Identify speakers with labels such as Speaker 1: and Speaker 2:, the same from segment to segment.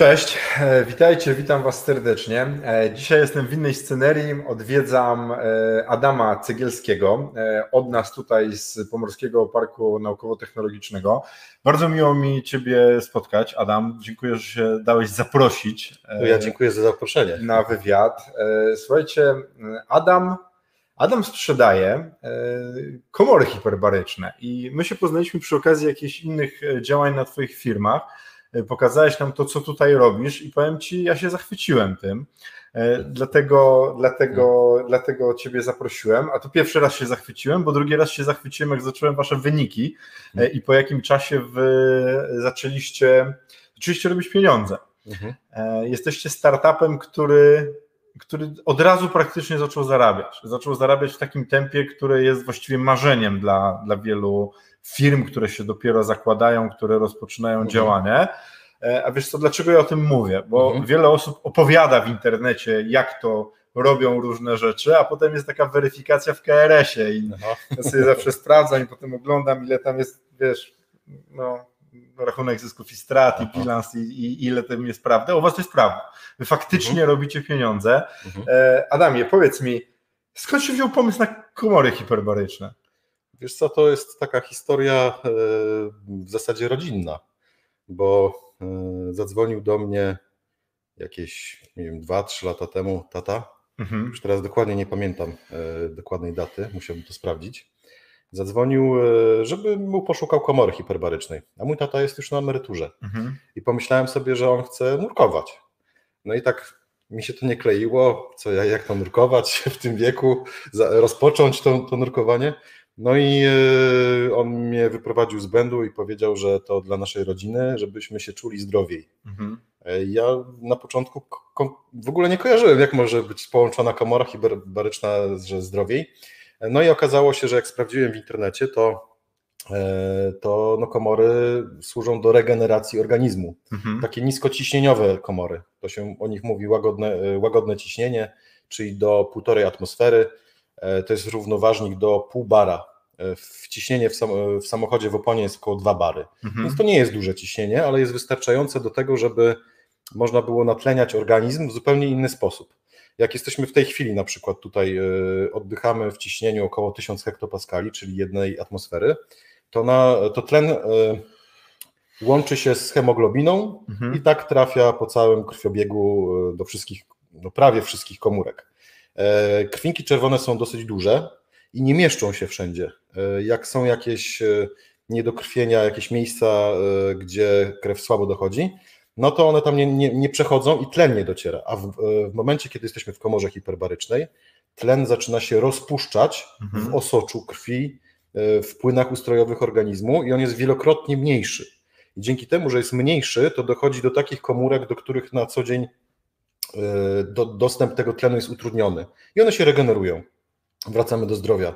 Speaker 1: Cześć, e, witajcie, witam Was serdecznie. E, dzisiaj jestem w innej scenerii, odwiedzam e, Adama Cegielskiego od nas tutaj z Pomorskiego Parku Naukowo-Technologicznego. Bardzo miło mi Ciebie spotkać, Adam. Dziękuję, że się dałeś zaprosić.
Speaker 2: Ja dziękuję za zaproszenie.
Speaker 1: Na wywiad. Słuchajcie, Adam Adam sprzedaje komory hiperbaryczne i my się poznaliśmy przy okazji jakichś innych działań na Twoich firmach pokazałeś nam to, co tutaj robisz i powiem Ci, ja się zachwyciłem tym. E, dlatego, dlatego, dlatego Ciebie zaprosiłem. A to pierwszy raz się zachwyciłem, bo drugi raz się zachwyciłem, jak zacząłem Wasze wyniki e, i po jakim czasie Wy zaczęliście, zaczęliście robić pieniądze. Mhm. E, jesteście startupem, który, który od razu praktycznie zaczął zarabiać. Zaczął zarabiać w takim tempie, które jest właściwie marzeniem dla, dla wielu firm, które się dopiero zakładają, które rozpoczynają mhm. działanie. E, a wiesz co, dlaczego ja o tym mówię? Bo mhm. wiele osób opowiada w internecie, jak to robią różne rzeczy, a potem jest taka weryfikacja w KRS-ie i Aha. ja sobie zawsze sprawdzam i potem oglądam, ile tam jest, wiesz, no, rachunek zysków i strat i bilans i, i, ile tym jest prawda. U was to jest prawda. Wy faktycznie mhm. robicie pieniądze. Mhm. E, Adamie, powiedz mi, skąd się wziął pomysł na komory hiperbaryczne?
Speaker 2: Wiesz co, to jest taka historia e, w zasadzie rodzinna, bo e, zadzwonił do mnie jakieś, nie wiem, 2-3 lata temu tata. Mhm. Już teraz dokładnie nie pamiętam dokładnej daty, musiałbym to sprawdzić. Zadzwonił, żeby mu poszukał komory hiperbarycznej, a mój tata jest już na emeryturze. Mhm. I pomyślałem sobie, że on chce nurkować. No i tak mi się to nie kleiło, co ja, jak to nurkować w tym wieku, rozpocząć to, to nurkowanie. No i e, on mnie wyprowadził z błędu i powiedział, że to dla naszej rodziny, żebyśmy się czuli zdrowiej. Mhm. E, ja na początku w ogóle nie kojarzyłem, jak może być połączona komora hiperbaryczna że zdrowiej. E, no i okazało się, że jak sprawdziłem w internecie, to, to no komory służą do regeneracji organizmu. Mhm. Takie niskociśnieniowe komory. To się o nich mówi łagodne, łagodne ciśnienie, czyli do półtorej atmosfery. To jest równoważnik do pół bara wciśnienie w, sam, w samochodzie w oponie jest około 2 bary. Mhm. Więc to nie jest duże ciśnienie, ale jest wystarczające do tego, żeby można było natleniać organizm w zupełnie inny sposób. Jak jesteśmy w tej chwili, na przykład tutaj e, oddychamy w ciśnieniu około 1000 hektopaskali, czyli jednej atmosfery, to, na, to tlen e, łączy się z hemoglobiną mhm. i tak trafia po całym krwiobiegu e, do wszystkich, no prawie wszystkich komórek. Krwinki czerwone są dosyć duże, i nie mieszczą się wszędzie. Jak są jakieś niedokrwienia, jakieś miejsca, gdzie krew słabo dochodzi, no to one tam nie, nie, nie przechodzą i tlen nie dociera. A w, w, momencie, kiedy jesteśmy w komorze hiperbarycznej, tlen zaczyna się rozpuszczać mhm. w osoczu krwi, w płynach ustrojowych organizmu i on jest wielokrotnie mniejszy. I dzięki temu, że jest mniejszy, to dochodzi do takich komórek, do których na co dzień do, dostęp tego tlenu jest utrudniony. I one się regenerują wracamy do zdrowia.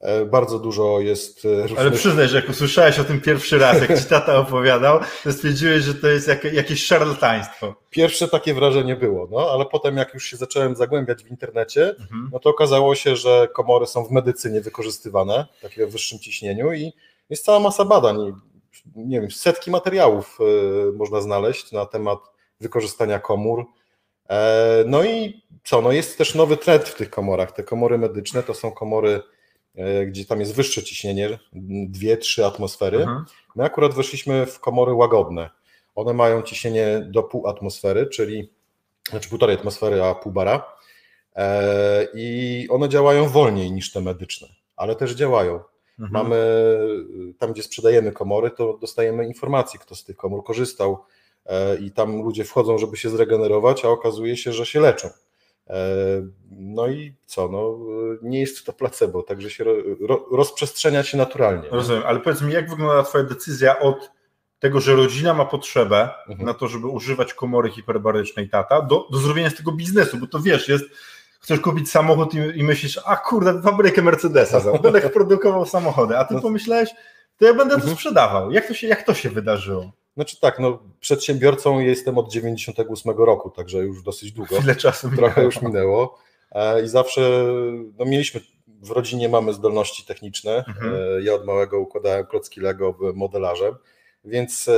Speaker 2: E, bardzo dużo jest.
Speaker 1: E, różnych... Ale przyznaj, że jak usłyszałeś o tym pierwszy raz, jak ci tata opowiadał, to stwierdziłeś, że to jest jakieś szarlataństwo.
Speaker 2: Pierwsze takie wrażenie było, no ale potem jak już się zacząłem zagłębiać w internecie, mhm. no to okazało się, że komory są w medycynie wykorzystywane, takie w wyższym ciśnieniu i jest cała masa badań. Nie wiem, setki materiałów e, można znaleźć na temat wykorzystania komór no i co, no jest też nowy trend w tych komorach. Te komory medyczne to są komory, gdzie tam jest wyższe ciśnienie, 2-3 atmosfery. Mhm. My akurat weszliśmy w komory łagodne. One mają ciśnienie do pół atmosfery, czyli znaczy półtorej atmosfery, a pół bara. E, I one działają wolniej niż te medyczne, ale też działają. Mhm. Mamy tam, gdzie sprzedajemy komory, to dostajemy informacje, kto z tych komór korzystał, E, i tam ludzie wchodzą, żeby się zregenerować, a okazuje się, że się leczą. No i co, no, nie jest to placebo, także się ro, rozprzestrzenia się naturalnie.
Speaker 1: Rozumiem, ale powiedz mi, jak wygląda Twoja decyzja od tego, że rodzina ma potrzebę mhm. na to, żeby używać komory hiperbarycznej tata, do, do zrobienia z tego biznesu, bo to wiesz, jest chcesz kupić samochód i, i myślisz, a kurde, fabrykę Mercedesa, będę produkował samochody, a ty no. pomyślałeś, to ja będę to mhm. sprzedawał. Jak to się, jak to się wydarzyło?
Speaker 2: Znaczy tak, no przedsiębiorcą jestem od 98 roku, także już dosyć długo.
Speaker 1: Ile czasu
Speaker 2: minęło. Trochę już minęło. E, I zawsze, no mieliśmy, w rodzinie mamy zdolności techniczne. Mhm. E, ja od małego układałem klocki Lego modelarzem, więc e,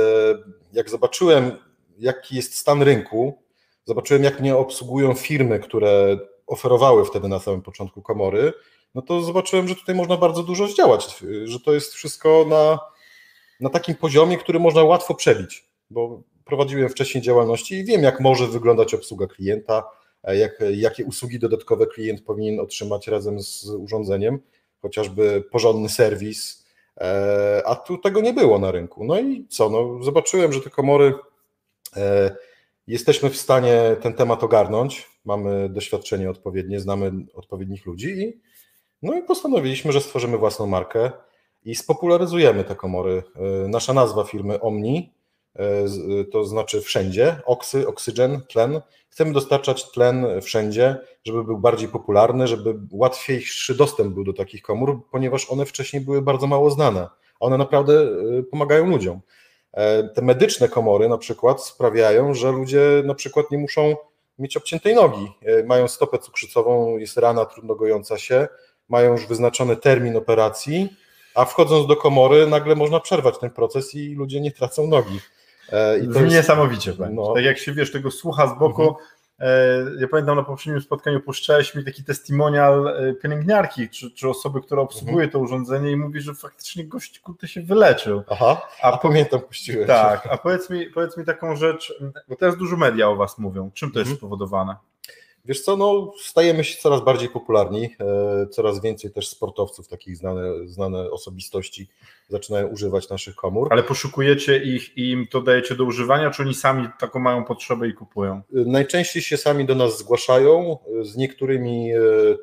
Speaker 2: jak zobaczyłem, jaki jest stan rynku, zobaczyłem, jak mnie obsługują firmy, które oferowały wtedy na samym początku komory, no to zobaczyłem, że tutaj można bardzo dużo zdziałać, że to jest wszystko na, na takim poziomie, który można łatwo przebić, bo prowadziłem wcześniej działalności i wiem, jak może wyglądać obsługa klienta, jak, jakie usługi dodatkowe klient powinien otrzymać razem z urządzeniem, chociażby porządny serwis, e, a tu tego nie było na rynku. No i co, no zobaczyłem, że te komory e, jesteśmy w stanie ten temat ogarnąć, mamy doświadczenie odpowiednie, znamy odpowiednich ludzi i, no i postanowiliśmy, że stworzymy własną markę i spopularyzujemy te komory. E, nasza nazwa firmy Omni e, to znaczy wszędzie, oksy, oksygen, tlen. Chcemy dostarczać tlen wszędzie, żeby był bardziej popularny, żeby łatwiejszy dostęp był do takich komór, ponieważ one wcześniej były bardzo mało znane. One naprawdę e, pomagają ludziom. Te medyczne komory na przykład sprawiają, że ludzie na przykład nie muszą mieć obciętej nogi. E, mają stopę cukrzycową, jest rana trudno gojąca się, mają już wyznaczony termin operacji, a wchodząc do komory nagle można przerwać ten proces i ludzie nie tracą nogi.
Speaker 1: E, I to jest niesamowicie. No. Tak jak się wiesz, tego słucha z boku, mhm. E, ja pamiętam na poprzednim spotkaniu puszczałeś mi taki testimonial e, pielęgniarki, czy, czy osoby, która obsługuje to urządzenie i mówi, że faktycznie gość kurde się wyleczył.
Speaker 2: Aha, a, a pamiętam puściłeś.
Speaker 1: Tak, a powiedz mi, powiedz mi taką rzecz, bo teraz dużo media o was mówią. Czym to jest mhm. spowodowane?
Speaker 2: Wiesz co, no, stajemy się coraz bardziej popularni, e, coraz więcej też sportowców, takich znane, znane osobistości zaczynają używać naszych komór.
Speaker 1: Ale poszukujecie ich i im to dajecie do używania, czy oni sami taką mają potrzebę i kupują? E,
Speaker 2: najczęściej się sami do nas zgłaszają, e, z niektórymi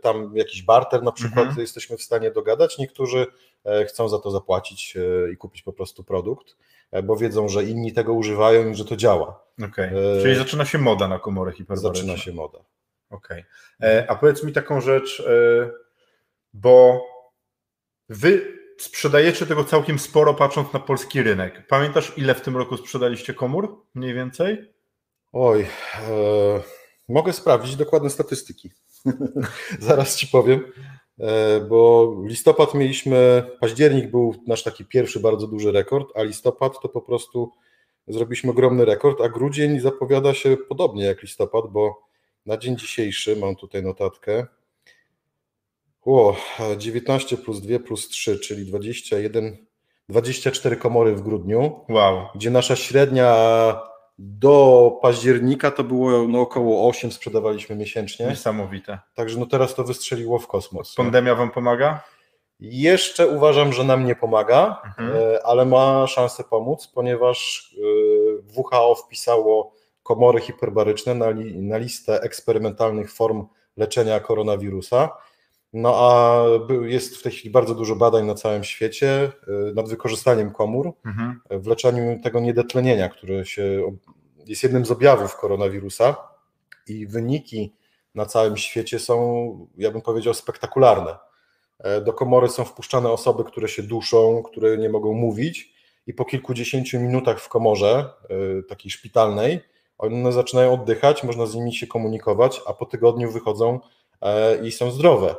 Speaker 2: tam jakiś barter na przykład mhm. jesteśmy w stanie dogadać, niektórzy chcą za to zapłacić i kupić po prostu produkt, bo wiedzą, że inni tego używają i że to działa.
Speaker 1: Okay. Czyli zaczyna się moda na komory hiperbaryczne.
Speaker 2: Zaczyna się moda.
Speaker 1: Okej. Okay. E, a powiedz mi taką rzecz, e, bo wy sprzedajecie tego całkiem sporo, patrząc na polski rynek. Pamiętasz, ile w tym roku sprzedaliście komór? Mniej więcej?
Speaker 2: Oj, e, mogę sprawdzić dokładne statystyki. Zaraz ci powiem, e, bo listopad mieliśmy, październik był nasz taki pierwszy bardzo duży rekord, a listopad to po prostu zrobiliśmy ogromny rekord, a grudzień zapowiada się podobnie jak listopad, bo na dzień dzisiejszy mam tutaj notatkę. O, 19 plus 2 plus 3, czyli 21, 24 komory w grudniu.
Speaker 1: Wow.
Speaker 2: Gdzie nasza średnia do października to było no, około 8 sprzedawaliśmy miesięcznie.
Speaker 1: Niesamowite.
Speaker 2: Także no teraz to wystrzeliło w kosmos.
Speaker 1: Pandemia Wam pomaga?
Speaker 2: Jeszcze uważam, że nam nie pomaga, mhm. E, ale ma szansę pomóc, ponieważ e, WHO wpisało komory hiperbaryczne na, li, na listę eksperymentalnych form leczenia koronawirusa. No a jest w tej chwili bardzo dużo badań na całym świecie y, nad wykorzystaniem komór mhm. w leczeniu tego niedetlenienia, które się, jest jednym z objawów koronawirusa i wyniki na całym świecie są, ja bym powiedział, spektakularne. E, do komory są wpuszczane osoby, które się duszą, które nie mogą mówić i po kilkudziesięciu minutach w komorze y, takiej szpitalnej one zaczynają oddychać, można z nimi się komunikować, a po tygodniu wychodzą e, i są zdrowe.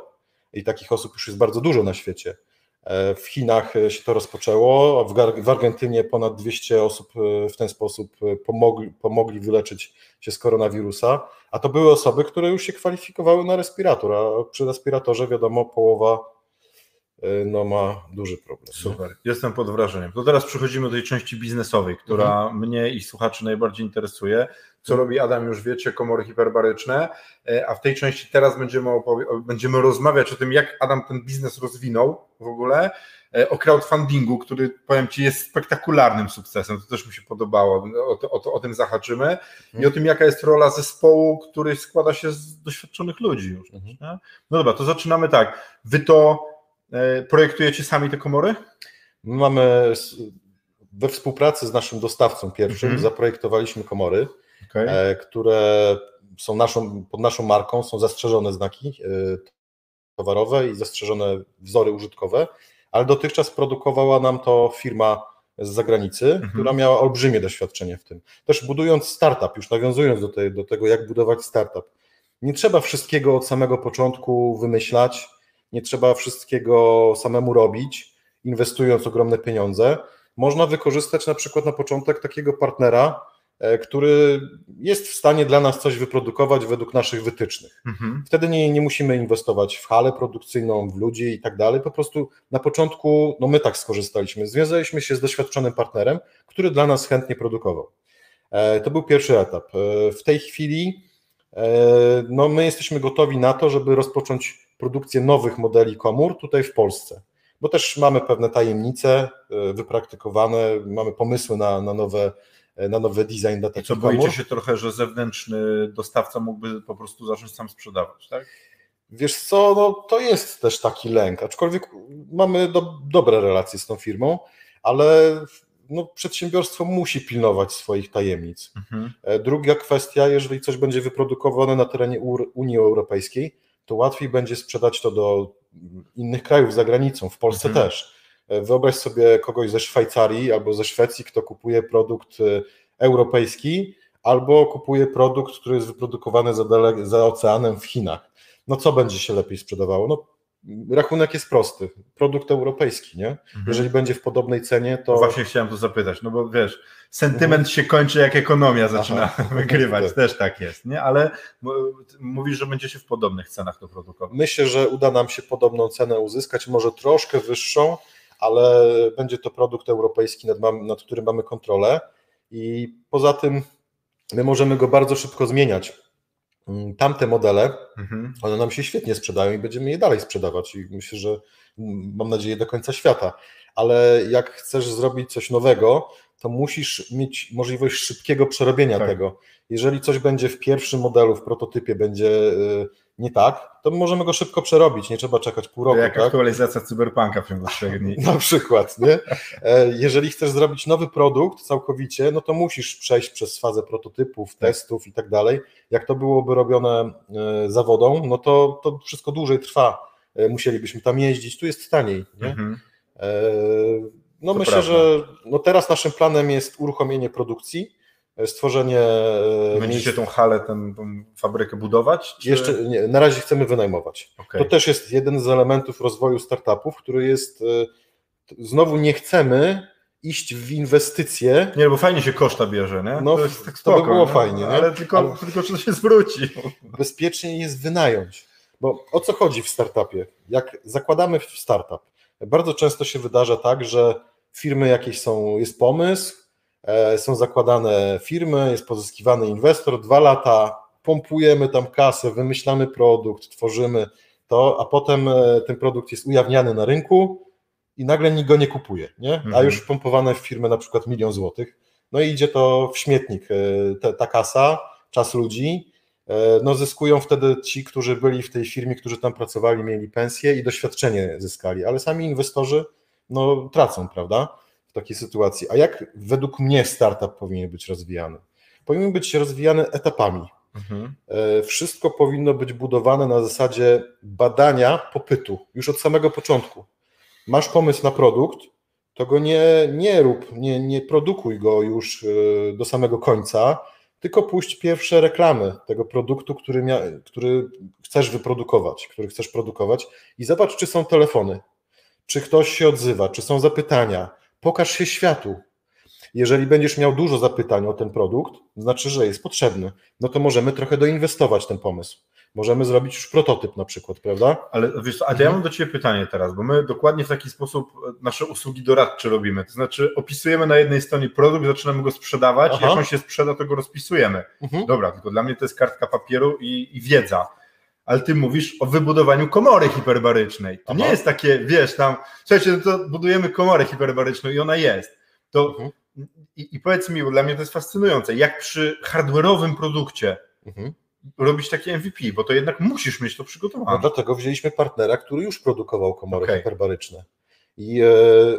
Speaker 2: I takich osób już jest bardzo dużo na świecie. E, w Chinach się to rozpoczęło, w Argentynie ponad 200 osób e, w ten sposób pomogli, pomogli wyleczyć się z koronawirusa, a to były osoby, które już się kwalifikowały na respirator, a przy respiratorze wiadomo połowa no ma duży problem.
Speaker 1: Super, jestem pod wrażeniem. To teraz przechodzimy do tej części biznesowej, która mhm. mnie i słuchaczy najbardziej interesuje. Co robi Adam, już wiecie, komory hiperbaryczne, e, a w tej części teraz będziemy, będziemy rozmawiać o tym, jak Adam ten biznes rozwinął w ogóle, e, o crowdfundingu, który powiem Ci jest spektakularnym sukcesem, to też mi się podobało, o, to, o, to, o tym zahaczymy i o tym, jaka jest rola zespołu, który składa się z doświadczonych ludzi już.
Speaker 2: Mhm.
Speaker 1: nie? No dobra, to zaczynamy tak. Wy to projektujecie sami te komory?
Speaker 2: My mamy we współpracy z naszym dostawcą pierwszym
Speaker 1: Mhm.
Speaker 2: zaprojektowaliśmy komory,
Speaker 1: Okay.
Speaker 2: e, które są naszą, pod naszą marką, są zastrzeżone znaki e, towarowe i zastrzeżone wzory użytkowe, ale dotychczas produkowała nam to firma z zagranicy,
Speaker 1: Mhm.
Speaker 2: która miała olbrzymie doświadczenie w tym. Też budując startup, już nawiązując do, tej, do tego, jak budować startup, nie trzeba wszystkiego od samego początku wymyślać, nie trzeba wszystkiego samemu robić, inwestując ogromne pieniądze. Można wykorzystać na przykład na początek takiego partnera, e, który jest w stanie dla nas coś wyprodukować według naszych wytycznych.
Speaker 1: Mhm.
Speaker 2: Wtedy nie, nie musimy inwestować w halę produkcyjną, w ludzi i tak dalej. Po prostu na początku, no my tak skorzystaliśmy. Związaliśmy się z doświadczonym partnerem, który dla nas chętnie produkował. E, To był pierwszy etap. E, W tej chwili no my jesteśmy gotowi na to, żeby rozpocząć produkcję nowych modeli komór tutaj w Polsce. Bo też mamy pewne tajemnice e, wypraktykowane, mamy pomysły na, na, nowe, e, na nowy design dla takich
Speaker 1: co,
Speaker 2: komór.
Speaker 1: boicie się trochę, że zewnętrzny dostawca mógłby po prostu zacząć sam sprzedawać, tak?
Speaker 2: Wiesz co, no to jest też taki lęk, aczkolwiek mamy do, dobre relacje z tą firmą, ale no, przedsiębiorstwo musi pilnować swoich tajemnic.
Speaker 1: Mhm.
Speaker 2: E, Druga kwestia, jeżeli coś będzie wyprodukowane na terenie Unii Europejskiej, to łatwiej będzie sprzedać to do innych krajów za granicą, w Polsce
Speaker 1: Mhm.
Speaker 2: też. E, Wyobraź sobie kogoś ze Szwajcarii albo ze Szwecji, kto kupuje produkt e, europejski, albo kupuje produkt, który jest wyprodukowany za, dale- za oceanem w Chinach. No co będzie się lepiej sprzedawało? No, rachunek jest prosty. Produkt europejski, nie? Jeżeli będzie w podobnej cenie, to.
Speaker 1: Mhm. Właśnie chciałem to zapytać, no bo wiesz, sentyment się kończy jak ekonomia zaczyna
Speaker 2: Aha.
Speaker 1: wygrywać,
Speaker 2: Tak.
Speaker 1: też tak jest, nie? Ale mówisz, że będzie się w podobnych cenach to produkować.
Speaker 2: Myślę, że uda nam się podobną cenę uzyskać, może troszkę wyższą, ale będzie to produkt europejski, nad, nad którym mamy kontrolę i poza tym my możemy go bardzo szybko zmieniać. Mm, Tamte modele,
Speaker 1: Mhm.
Speaker 2: one nam się świetnie sprzedają i będziemy je dalej sprzedawać i myślę, że mm, mam nadzieję do końca świata, ale jak chcesz zrobić coś nowego, to musisz mieć możliwość szybkiego przerobienia
Speaker 1: Tak.
Speaker 2: tego. Jeżeli coś będzie w pierwszym modelu, w prototypie będzie y, nie tak, to możemy go szybko przerobić, nie trzeba czekać pół roku.
Speaker 1: jak
Speaker 2: tak?
Speaker 1: aktualizacja cyberpunka w ciągu trzech dni.
Speaker 2: Na przykład, nie? E, Jeżeli chcesz zrobić nowy produkt całkowicie, no to musisz przejść przez fazę prototypów, testów i tak dalej. Jak to byłoby robione e, zawodą, no to, to wszystko dłużej trwa. E, Musielibyśmy tam jeździć, tu jest taniej. Nie?
Speaker 1: Mhm.
Speaker 2: No
Speaker 1: To
Speaker 2: myślę,
Speaker 1: prawda.
Speaker 2: że no teraz naszym planem jest uruchomienie produkcji, e, stworzenie e,
Speaker 1: Będziecie
Speaker 2: miejsc.
Speaker 1: tą halę, tę, fabrykę budować? Czy...
Speaker 2: Jeszcze nie, na razie chcemy wynajmować.
Speaker 1: Okej.
Speaker 2: To też jest jeden z elementów rozwoju startupów, który jest. e, Znowu nie chcemy iść w inwestycje.
Speaker 1: Nie, bo fajnie się koszta bierze, nie?
Speaker 2: No,
Speaker 1: to jest tak
Speaker 2: to by
Speaker 1: spoko,
Speaker 2: było
Speaker 1: nie?
Speaker 2: fajnie, nie?
Speaker 1: Ale tylko,
Speaker 2: Ale-
Speaker 1: tylko czy to się zwróci.
Speaker 2: Bezpiecznie jest wynająć. Bo o co chodzi w startupie? Jak zakładamy startup, bardzo często się wydarza tak, że firmy jakieś są, jest pomysł, e, są zakładane firmy, jest pozyskiwany inwestor, dwa lata pompujemy tam kasę, wymyślamy produkt, tworzymy to, a potem e, ten produkt jest ujawniany na rynku i nagle nikt go nie kupuje, nie? a
Speaker 1: Mhm.
Speaker 2: już wpompowane w firmę na przykład milion złotych, no i idzie to w śmietnik, e, ta, ta kasa, czas ludzi, no zyskują wtedy ci, którzy byli w tej firmie, którzy tam pracowali, mieli pensję i doświadczenie zyskali, ale sami inwestorzy no, tracą, prawda, w takiej sytuacji. A jak według mnie startup powinien być rozwijany? Powinien być rozwijany etapami.
Speaker 1: Mhm.
Speaker 2: E, Wszystko powinno być budowane na zasadzie badania popytu, już od samego początku. Masz pomysł na produkt, to go nie, nie rób, nie, nie produkuj go już e, do samego końca, tylko puść pierwsze reklamy tego produktu, który, mia, który chcesz wyprodukować, który chcesz produkować i zobacz, czy są telefony, czy ktoś się odzywa, czy są zapytania. Pokaż się światu. Jeżeli będziesz miał dużo zapytań o ten produkt, znaczy, że jest potrzebny, no to możemy trochę doinwestować ten pomysł. Możemy zrobić już prototyp na przykład, prawda?
Speaker 1: Ale wiesz, a ja mam do Ciebie pytanie teraz, bo my dokładnie w taki sposób e, nasze usługi doradcze robimy. To znaczy, opisujemy na jednej stronie produkt, zaczynamy go sprzedawać,
Speaker 2: Aha.
Speaker 1: jak on się sprzeda, to go rozpisujemy.
Speaker 2: Mhm.
Speaker 1: Dobra, tylko dla mnie to jest kartka papieru i, i wiedza. Ale ty mówisz o wybudowaniu komory hiperbarycznej. To
Speaker 2: Aha.
Speaker 1: nie jest takie, wiesz, tam, słuchajcie, no to budujemy komorę hiperbaryczną i ona jest. To
Speaker 2: Mhm.
Speaker 1: i, i powiedz mi, dla mnie to jest fascynujące, jak przy hardware'owym produkcie
Speaker 2: Mhm.
Speaker 1: robić takie MVP, bo to jednak musisz mieć to
Speaker 2: No
Speaker 1: przygotowane.
Speaker 2: dlatego wzięliśmy partnera, który już produkował komory
Speaker 1: Okej.
Speaker 2: hiperbaryczne. I e,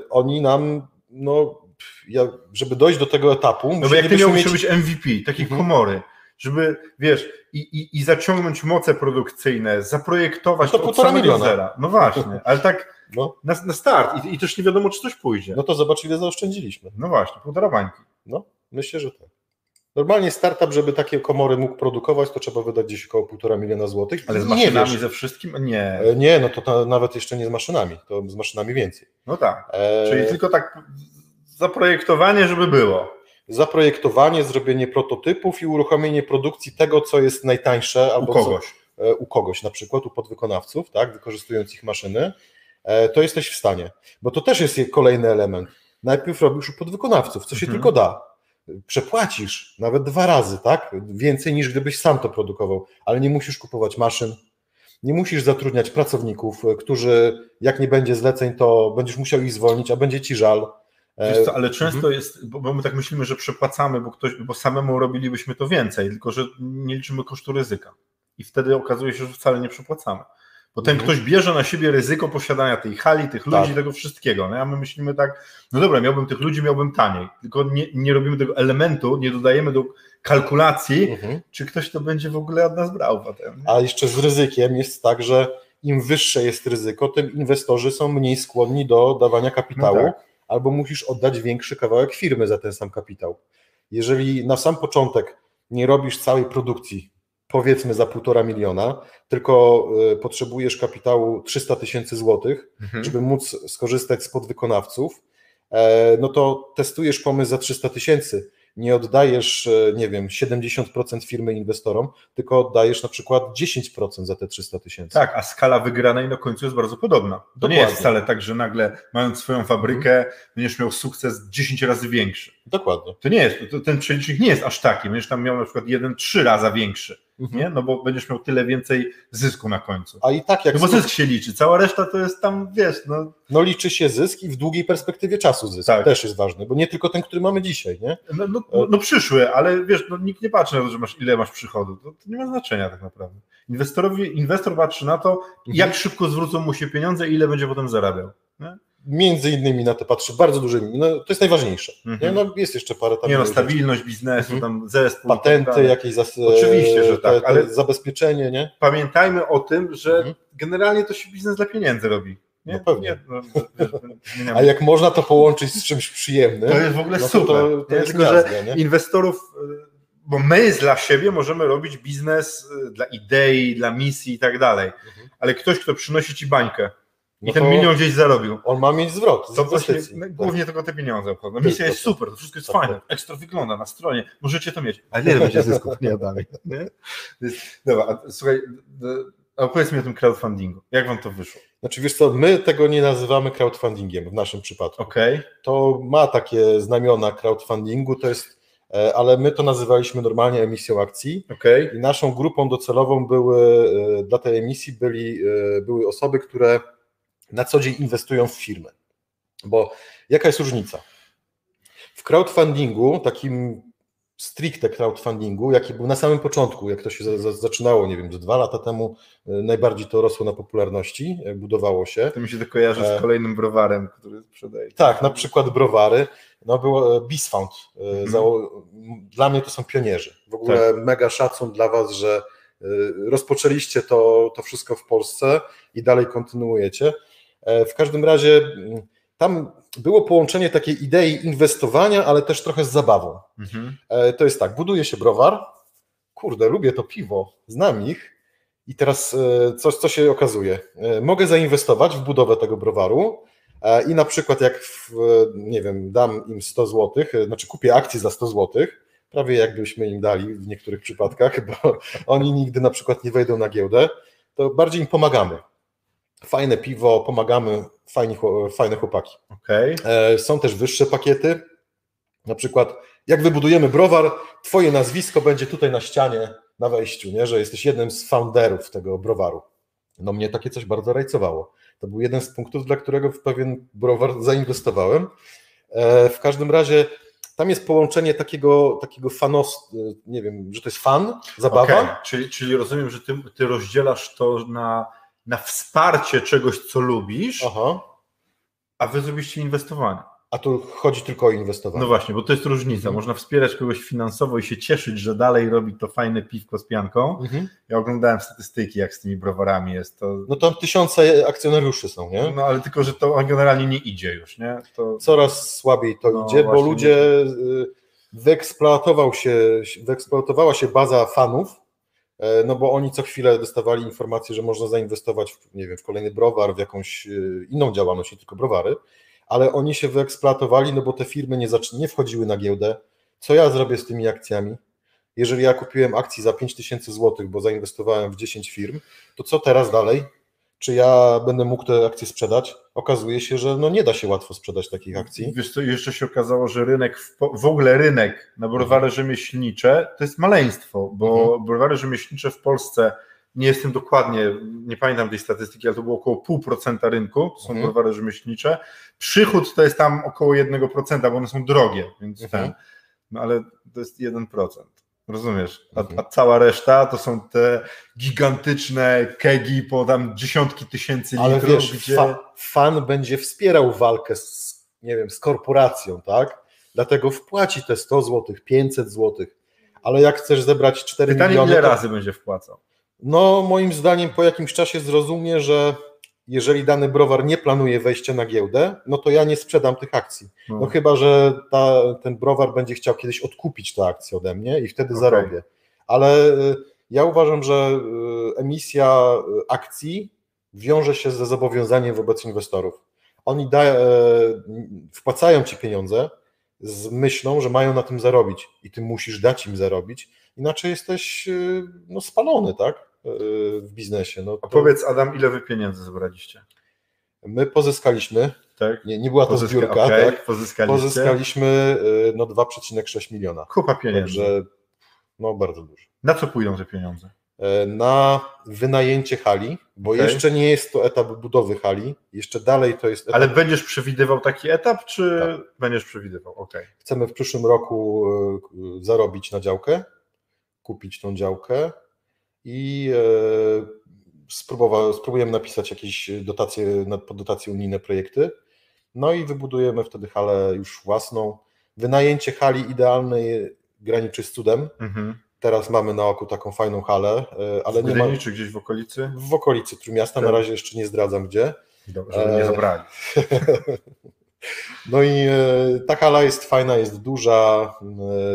Speaker 2: oni nam, no, ja, żeby dojść do tego etapu,
Speaker 1: No bo jak ty miałbyś
Speaker 2: mieć...
Speaker 1: być MVP, takiej
Speaker 2: Mhm.
Speaker 1: komory, żeby, wiesz, i, i, i zaciągnąć moce produkcyjne, zaprojektować
Speaker 2: No to
Speaker 1: od samego
Speaker 2: miliona.
Speaker 1: zera. No właśnie, ale tak
Speaker 2: No,
Speaker 1: na, na start I, i też nie wiadomo, czy coś pójdzie.
Speaker 2: no to zobacz, ile zaoszczędziliśmy.
Speaker 1: No właśnie, półtora bańki.
Speaker 2: No, myślę, że tak. Normalnie startup, żeby takie komory mógł produkować, to trzeba wydać gdzieś około półtora miliona złotych.
Speaker 1: Ale z maszynami, ze wszystkim? Nie.
Speaker 2: E, Nie, no to ta, nawet jeszcze nie z maszynami, to z maszynami więcej.
Speaker 1: No tak.
Speaker 2: E,
Speaker 1: Czyli tylko tak zaprojektowanie, żeby było.
Speaker 2: Zaprojektowanie, zrobienie prototypów i uruchomienie produkcji tego, co jest najtańsze
Speaker 1: U
Speaker 2: albo
Speaker 1: kogoś.
Speaker 2: Co, e, u kogoś, na przykład u podwykonawców, tak, wykorzystując ich maszyny, e, to jesteś w stanie. Bo to też jest kolejny element. Najpierw robisz u podwykonawców, co się
Speaker 1: Mhm.
Speaker 2: tylko da. Przepłacisz nawet dwa razy, tak? Więcej niż gdybyś sam to produkował, ale nie musisz kupować maszyn, nie musisz zatrudniać pracowników, e, którzy jak nie będzie zleceń, to będziesz musiał ich zwolnić, a będzie ci żal. E,
Speaker 1: co, ale często
Speaker 2: mhm.
Speaker 1: jest, bo, my tak myślimy, że przepłacamy, bo, ktoś, bo samemu robilibyśmy to więcej, tylko że nie liczymy kosztu ryzyka. I wtedy okazuje się, że wcale nie przepłacamy. Bo ten
Speaker 2: Mhm.
Speaker 1: ktoś bierze na siebie ryzyko posiadania tej hali, tych ludzi,
Speaker 2: Tak.
Speaker 1: tego wszystkiego. No a my myślimy tak, no dobra, miałbym tych ludzi, miałbym taniej. Tylko nie, nie robimy tego elementu, nie dodajemy do kalkulacji,
Speaker 2: Mhm.
Speaker 1: czy ktoś to będzie w ogóle od nas brał potem.
Speaker 2: A jeszcze z ryzykiem jest tak, że im wyższe jest ryzyko, tym inwestorzy są mniej skłonni do dawania kapitału,
Speaker 1: No tak.
Speaker 2: Albo musisz oddać większy kawałek firmy za ten sam kapitał. Jeżeli na sam początek nie robisz całej produkcji, powiedzmy za półtora miliona, tylko y, potrzebujesz kapitału 300 tysięcy złotych,
Speaker 1: Mhm.
Speaker 2: żeby móc skorzystać z podwykonawców, e, no to testujesz pomysł za 300 tysięcy. Nie oddajesz, e, nie wiem, 70% firmy inwestorom, tylko oddajesz na przykład 10% za te 300 tysięcy.
Speaker 1: Tak, a skala wygranej na końcu jest bardzo podobna. To nie
Speaker 2: Dokładnie.
Speaker 1: jest wcale tak, że nagle mając swoją fabrykę, będziesz miał sukces 10 razy większy.
Speaker 2: Dokładnie.
Speaker 1: To nie jest, to, ten przelicznik nie jest aż taki. Będziesz tam miał na przykład jeden, trzy razy większy,
Speaker 2: Mhm.
Speaker 1: nie? No bo będziesz miał tyle więcej zysku na końcu.
Speaker 2: A i tak jak
Speaker 1: No bo zysk się liczy, cała reszta to jest tam, wiesz, no,
Speaker 2: no liczy się zysk i w długiej perspektywie czasu zysk
Speaker 1: Tak.
Speaker 2: też jest ważny, bo nie tylko ten, który mamy dzisiaj, nie?
Speaker 1: no, no, no, no przyszły, ale wiesz, no, nikt nie patrzy na to, że masz, ile masz przychodu. To, to nie ma znaczenia tak naprawdę. Inwestorowi, inwestor patrzy na to, jak szybko zwrócą mu się pieniądze i ile będzie potem zarabiał. Nie?
Speaker 2: Między innymi na to patrzy bardzo dużymi, no to jest najważniejsze.
Speaker 1: Mhm.
Speaker 2: Nie? No jest jeszcze parę tam
Speaker 1: Nie no,
Speaker 2: rzeczy.
Speaker 1: stabilność biznesu,
Speaker 2: Mhm.
Speaker 1: tam zespół. tak
Speaker 2: patenty, jakieś zas...
Speaker 1: Oczywiście, że tak,
Speaker 2: te,
Speaker 1: ale-
Speaker 2: te zabezpieczenie, nie?
Speaker 1: Pamiętajmy o tym, że
Speaker 2: Mhm.
Speaker 1: generalnie to się biznes dla pieniędzy robi. Nie?
Speaker 2: No pewnie.
Speaker 1: Nie, no.
Speaker 2: A jak można to połączyć z czymś przyjemnym,
Speaker 1: To jest w ogóle
Speaker 2: no to,
Speaker 1: super.
Speaker 2: to, to
Speaker 1: nie?
Speaker 2: jest
Speaker 1: Tylko, że
Speaker 2: nie?
Speaker 1: inwestorów, y, bo my dla siebie możemy robić biznes y, dla idei, dla misji i tak dalej,
Speaker 2: Mhm.
Speaker 1: ale ktoś, kto przynosi ci bańkę i
Speaker 2: No
Speaker 1: ten
Speaker 2: to
Speaker 1: milion gdzieś zarobił,
Speaker 2: On ma mieć zwrot
Speaker 1: to właśnie no,
Speaker 2: Tak.
Speaker 1: głównie tylko te pieniądze obchodzą. Misja jest super, to wszystko jest
Speaker 2: Tak,
Speaker 1: fajne, ekstra wygląda na stronie, możecie to mieć, ale nie będzie zysków, nie dalej. Nie? Dobra, a, słuchaj, a opowiedz mi o tym crowdfundingu. Jak wam to wyszło?
Speaker 2: Znaczy wiesz co, my tego nie nazywamy crowdfundingiem w naszym przypadku.
Speaker 1: Okej,
Speaker 2: To ma takie znamiona crowdfundingu, to jest, e, ale my to nazywaliśmy normalnie emisją akcji
Speaker 1: okej.
Speaker 2: i naszą grupą docelową były e, dla tej emisji byli, e, były osoby, które na co dzień inwestują w firmę. Bo jaka jest różnica? W crowdfundingu, takim stricte crowdfundingu, jaki był na samym początku, jak to się za, za, zaczynało, nie wiem, z dwa lata temu, e, najbardziej to rosło na popularności, e, budowało się.
Speaker 1: To mi się to kojarzy
Speaker 2: E.
Speaker 1: z kolejnym browarem, który sprzedaje.
Speaker 2: Tak, na przykład browary, no było e, Bisfound. e,
Speaker 1: Mhm.
Speaker 2: Dla mnie to są pionierzy. W ogóle mega szacun dla Was, że e, rozpoczęliście to, to wszystko w Polsce i dalej kontynuujecie. E, W każdym razie m, tam było połączenie takiej idei inwestowania, ale też trochę z zabawą.
Speaker 1: Mhm.
Speaker 2: E, To jest tak, buduje się browar, kurde, lubię to piwo, znam ich i teraz e, coś, co się okazuje. Mogę zainwestować w budowę tego browaru i na przykład jak, w, nie wiem, dam im 100 zł, znaczy kupię akcję za 100 zł, prawie jakbyśmy im dali w niektórych przypadkach, bo oni nigdy na przykład nie wejdą na giełdę, to bardziej im pomagamy. Fajne piwo, pomagamy, fajni, fajne chłopaki.
Speaker 1: Okay.
Speaker 2: E, są też wyższe pakiety, na przykład jak wybudujemy browar, twoje nazwisko będzie tutaj na ścianie, na wejściu, nie? że jesteś jednym z founderów tego browaru. No mnie takie coś bardzo rajcowało. To był jeden z punktów, dla którego w pewien browar zainwestowałem. E, w każdym razie tam jest połączenie takiego, takiego fanos, nie wiem, że to jest fan, zabawa. Okay.
Speaker 1: Czyli, czyli rozumiem, że ty, ty rozdzielasz to na, na wsparcie czegoś, co lubisz, Aha. a wy zrobiliście inwestowanie.
Speaker 2: A tu chodzi tylko o inwestowanie.
Speaker 1: No właśnie, bo to jest różnica. Mhm. Można wspierać kogoś finansowo i się cieszyć, że dalej robi to fajne piwko z pianką. Mhm. Ja oglądałem statystyki, jak z tymi browarami jest. To...
Speaker 2: No tam tysiące akcjonariuszy są, nie?
Speaker 1: No ale tylko, że to generalnie nie idzie już, nie? To...
Speaker 2: Coraz słabiej to no, idzie, bo ludzie nie... wyeksploatował się, wyeksploatowała się baza fanów, no bo oni co chwilę dostawali informację, że można zainwestować w, nie wiem, w kolejny browar, w jakąś e, inną działalność, nie tylko browary ale oni się wyeksploatowali, no bo te firmy nie, nie wchodziły na giełdę. Co ja zrobię z tymi akcjami? Jeżeli ja kupiłem akcji za 5000 zł, bo zainwestowałem w 10 firm, to co teraz dalej? Czy ja będę mógł te akcje sprzedać? Okazuje się, że no nie da się łatwo sprzedać takich akcji.
Speaker 1: Wiesz co, jeszcze się okazało, że rynek, w, ogóle rynek na browary mhm. rzemieślnicze to jest maleństwo, bo mhm. browary rzemieślnicze w Polsce nie jestem dokładnie, nie pamiętam tej statystyki, ale to było około 0,5% rynku, to są mhm. browary rzemieślnicze. Przychód to jest tam około 1%, bo one są drogie, więc mhm. ten, no ale to jest 1%. Rozumiesz? A, mhm. a, cała reszta to są te gigantyczne kegi po tam dziesiątki tysięcy
Speaker 2: litrów. Ale wiesz, gdzie... fa fan będzie wspierał walkę z, nie wiem, z korporacją, tak? Dlatego wpłaci te 100 zł, 500 zł. Ale jak chcesz zebrać 4
Speaker 1: Pytanie,
Speaker 2: miliony...
Speaker 1: ile to... razy będzie wpłacał?
Speaker 2: No, moim zdaniem po jakimś czasie zrozumie, że jeżeli dany browar nie planuje wejścia na giełdę, no to ja nie sprzedam tych akcji. No, no chyba, że ta, ten browar będzie chciał kiedyś odkupić te akcje ode mnie i wtedy okay. zarobię. Ale y, ja uważam, że y, emisja y, akcji wiąże się ze zobowiązaniem wobec inwestorów. Oni da, wpłacają ci pieniądze z myślą, że mają na tym zarobić i ty musisz dać im zarobić, inaczej jesteś no, spalony, tak? W biznesie. No
Speaker 1: to... A powiedz Adam, ile wy pieniędzy zebraliście?
Speaker 2: My pozyskaliśmy, tak? nie, nie była to Pozyska... zbiórka, okay. tak? Pozyskaliśmy y, no, 2,6 miliona.
Speaker 1: Kupa pieniędzy. Także
Speaker 2: no bardzo dużo.
Speaker 1: Na co pójdą te pieniądze?
Speaker 2: E, na wynajęcie hali, bo okay. jeszcze nie jest to etap budowy hali, jeszcze dalej to jest etap...
Speaker 1: Ale będziesz przewidywał taki etap, czy tak. będziesz przewidywał? Okay.
Speaker 2: Chcemy w przyszłym roku y, zarobić na działkę, kupić tą działkę, i e, spróbujemy napisać jakieś dotacje, pod dotacje unijne projekty. No i wybudujemy wtedy halę już własną. Wynajęcie hali idealnej graniczy z cudem. Mhm. Teraz mamy na oku taką fajną halę, e, ale
Speaker 1: w
Speaker 2: nie ma...
Speaker 1: czy gdzieś w okolicy?
Speaker 2: W okolicy Trójmiasta, na tak. razie jeszcze nie zdradzam gdzie.
Speaker 1: Dobrze, żeby nie zabrali.
Speaker 2: no i ta hala jest fajna, jest duża,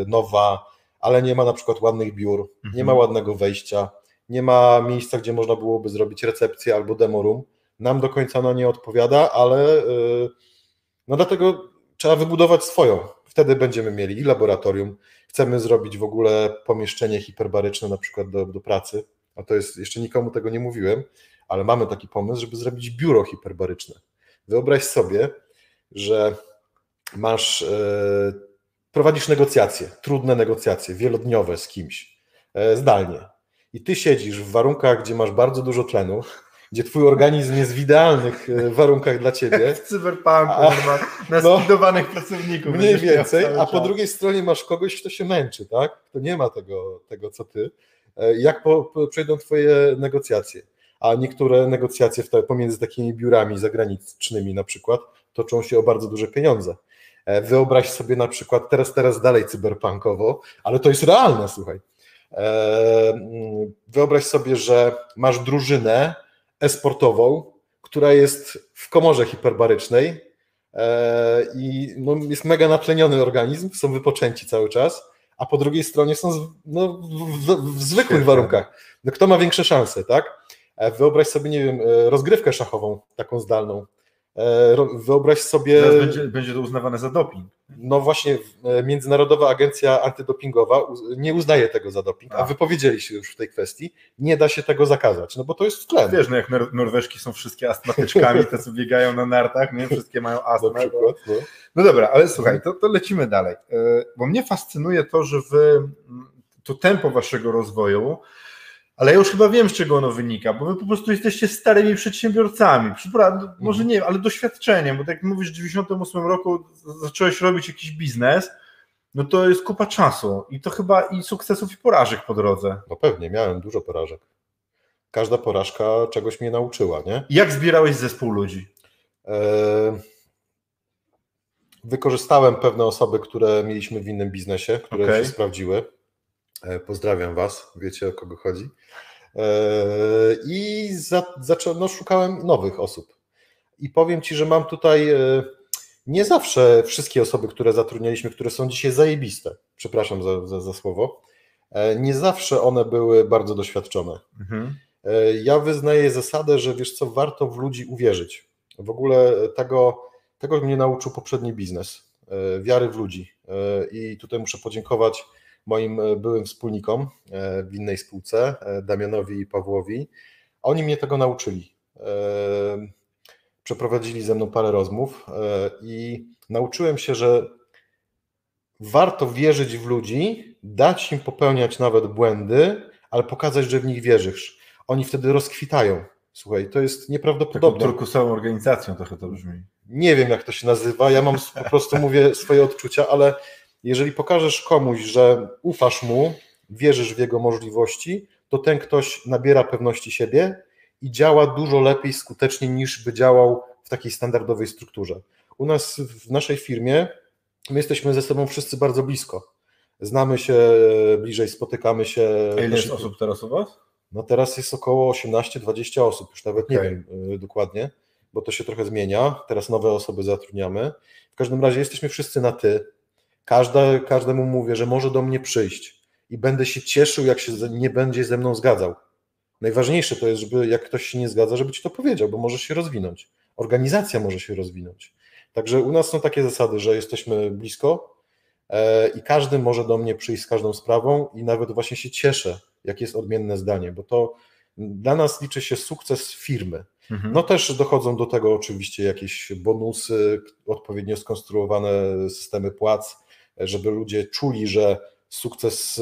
Speaker 2: nowa, ale nie ma na przykład ładnych biur, nie ma mhm. ładnego wejścia, nie ma miejsca, gdzie można byłoby zrobić recepcję albo demo room. Nam do końca ona nie odpowiada, ale yy, no dlatego trzeba wybudować swoją. Wtedy będziemy mieli i laboratorium. Chcemy zrobić w ogóle pomieszczenie hiperbaryczne na przykład do, do pracy, a to jest, jeszcze nikomu tego nie mówiłem, ale mamy taki pomysł, żeby zrobić biuro hiperbaryczne. Wyobraź sobie, że masz yy, prowadzisz negocjacje, trudne negocjacje, wielodniowe z kimś, e, zdalnie. I ty siedzisz w warunkach, gdzie masz bardzo dużo tlenu, gdzie twój organizm jest w idealnych e, warunkach dla ciebie.
Speaker 1: W cyberpunku, a, na no, pracowników.
Speaker 2: Mniej więcej, a po drugiej stronie masz kogoś, kto się męczy, tak? Kto nie ma tego, tego co ty. E, jak po, po, przejdą twoje negocjacje? A niektóre negocjacje pomiędzy takimi biurami zagranicznymi na przykład toczą się o bardzo duże pieniądze. E, wyobraź sobie na przykład, teraz, teraz dalej cyberpunkowo, ale to jest realne, słuchaj. E, wyobraź sobie, że masz drużynę esportową, która jest w komorze hiperbarycznej e, i no, jest mega natleniony organizm, są wypoczęci cały czas, a po drugiej stronie są no, w, w, zwykłych warunkach. No, kto ma większe szanse, tak? Wyobraź sobie, nie wiem, rozgrywkę szachową, taką zdalną. E, wyobraź sobie.
Speaker 1: Teraz będzie, będzie to uznawane za doping.
Speaker 2: No właśnie, e, Międzynarodowa Agencja Antydopingowa nie uznaje tego za doping, a
Speaker 1: A.
Speaker 2: wypowiedzieli się już w tej kwestii. Nie da się tego zakazać, no bo to jest tlen.
Speaker 1: Wiesz, no jak Nor- Norweżki są wszystkie astmatyczkami, te co biegają na nartach, nie? Wszystkie mają
Speaker 2: na
Speaker 1: astmę.
Speaker 2: przykład. No.
Speaker 1: No dobra, ale słuchaj, to, to lecimy dalej. E, Bo mnie fascynuje to, że wy, to tempo waszego rozwoju, ale ja już chyba wiem, z czego ono wynika, bo wy po prostu jesteście starymi przedsiębiorcami. Przepraszam, może nie, ale doświadczeniem, bo tak jak mówisz, w 98 roku zacząłeś robić jakiś biznes, no to jest kupa czasu i to chyba i sukcesów i porażek po drodze.
Speaker 2: no pewnie, miałem dużo porażek. Każda porażka czegoś mnie nauczyła, nie?
Speaker 1: Jak zbierałeś zespół ludzi?
Speaker 2: E, Wykorzystałem pewne osoby, które mieliśmy w innym biznesie, które
Speaker 1: Okej.
Speaker 2: się sprawdziły. E, Pozdrawiam Was, wiecie o kogo chodzi. E, I za, zacząłem, no, szukałem nowych osób. I powiem Ci, że mam tutaj e, nie zawsze wszystkie osoby, które zatrudnialiśmy, które są dzisiaj zajebiste, przepraszam za, za, za słowo, nie zawsze one były bardzo doświadczone.
Speaker 1: Mhm.
Speaker 2: Ja wyznaję zasadę, że wiesz co, warto w ludzi uwierzyć. W ogóle tego, tego mnie nauczył poprzedni biznes, wiary w ludzi. I tutaj muszę podziękować moim e, byłym wspólnikom e, w innej spółce, e, Damianowi i Pawłowi. Oni mnie tego nauczyli. Przeprowadzili ze mną parę rozmów i nauczyłem się, że warto wierzyć w ludzi, dać im popełniać nawet błędy, ale pokazać, że w nich wierzysz. Oni wtedy rozkwitają. Słuchaj, to jest
Speaker 1: Taką
Speaker 2: nieprawdopodobne.
Speaker 1: turkusową organizacją trochę to brzmi.
Speaker 2: Nie wiem, jak to się nazywa. Ja mam po prostu mówię swoje odczucia, ale jeżeli pokażesz komuś, że ufasz mu, wierzysz w jego możliwości, to ten ktoś nabiera pewności siebie i działa dużo lepiej, skuteczniej niż by działał w takiej standardowej strukturze. U nas w naszej firmie my jesteśmy ze sobą wszyscy bardzo blisko. Znamy się bliżej, spotykamy się.
Speaker 1: A ile jest osób teraz u was?
Speaker 2: no teraz jest około 18-20 osób, już nawet nie
Speaker 1: Okej.
Speaker 2: wiem y, dokładnie, bo to się trochę zmienia. Teraz nowe osoby zatrudniamy. W każdym razie jesteśmy wszyscy na ty. Każda, każdemu mówię, że może do mnie przyjść i będę się cieszył, jak się nie będzie ze mną zgadzał. Najważniejsze to jest, żeby jak ktoś się nie zgadza, żeby ci to powiedział, bo możesz się rozwinąć. Organizacja może się rozwinąć. Także u nas są takie zasady, że jesteśmy blisko e, i każdy może do mnie przyjść z każdą sprawą i nawet właśnie się cieszę, jak jest odmienne zdanie, bo to dla nas liczy się sukces firmy.
Speaker 1: Mhm.
Speaker 2: No też dochodzą do tego oczywiście jakieś bonusy, odpowiednio skonstruowane systemy płac, żeby ludzie czuli, że sukces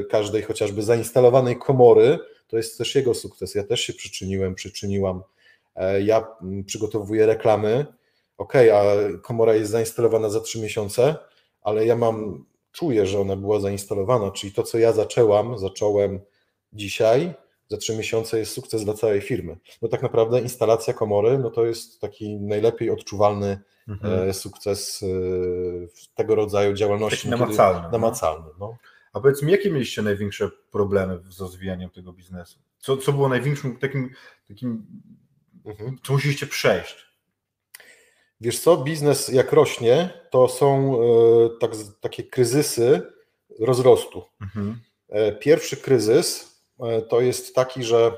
Speaker 2: e, każdej chociażby zainstalowanej komory to jest też jego sukces. Ja też się przyczyniłem, przyczyniłam. E, Ja mm, przygotowuję reklamy. Ok, a komora jest zainstalowana za trzy miesiące, ale ja mam, czuję, że ona była zainstalowana, czyli to, co ja zaczęłam, zacząłem dzisiaj, za trzy miesiące jest sukces dla całej firmy. No tak naprawdę instalacja komory, no to jest taki najlepiej odczuwalny
Speaker 1: Mhm.
Speaker 2: e, sukces e, w tego rodzaju działalności.
Speaker 1: Taki
Speaker 2: kiedy-
Speaker 1: namacalny, no.
Speaker 2: Namacalny, no.
Speaker 1: A powiedz mi, jakie mieliście największe problemy z rozwijaniem tego biznesu? Co, co było największym takim, takim,
Speaker 2: Mhm.
Speaker 1: co musieliście przejść?
Speaker 2: Wiesz co, biznes jak rośnie, to są e, tak, takie kryzysy rozrostu.
Speaker 1: Mhm.
Speaker 2: Pierwszy kryzys to jest taki, że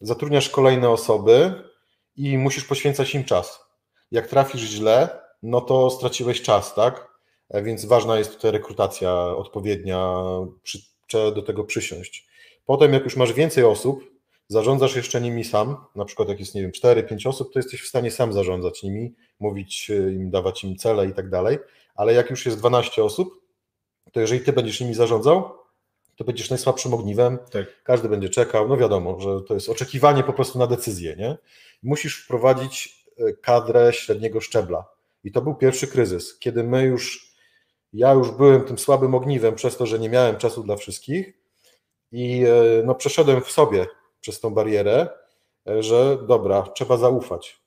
Speaker 2: zatrudniasz kolejne osoby i musisz poświęcać im czas. Jak trafisz źle, no to straciłeś czas, tak? E, Więc ważna jest tutaj rekrutacja odpowiednia, przy, trzeba do tego przysiąść. Potem, jak już masz więcej osób, zarządzasz jeszcze nimi sam, na przykład jak jest, nie wiem, 4-5 osób, to jesteś w stanie sam zarządzać nimi, mówić e, im, dawać im cele i tak dalej, ale jak już jest 12 osób, to jeżeli ty będziesz nimi zarządzał, to będziesz najsłabszym ogniwem,
Speaker 1: Tak.
Speaker 2: każdy będzie czekał, no wiadomo, że to jest oczekiwanie po prostu na decyzję, nie? Musisz wprowadzić kadrę średniego szczebla. I to był pierwszy kryzys, kiedy my już, ja już byłem tym słabym ogniwem przez to, że nie miałem czasu dla wszystkich i e, no przeszedłem w sobie przez tą barierę, e, że dobra, trzeba zaufać.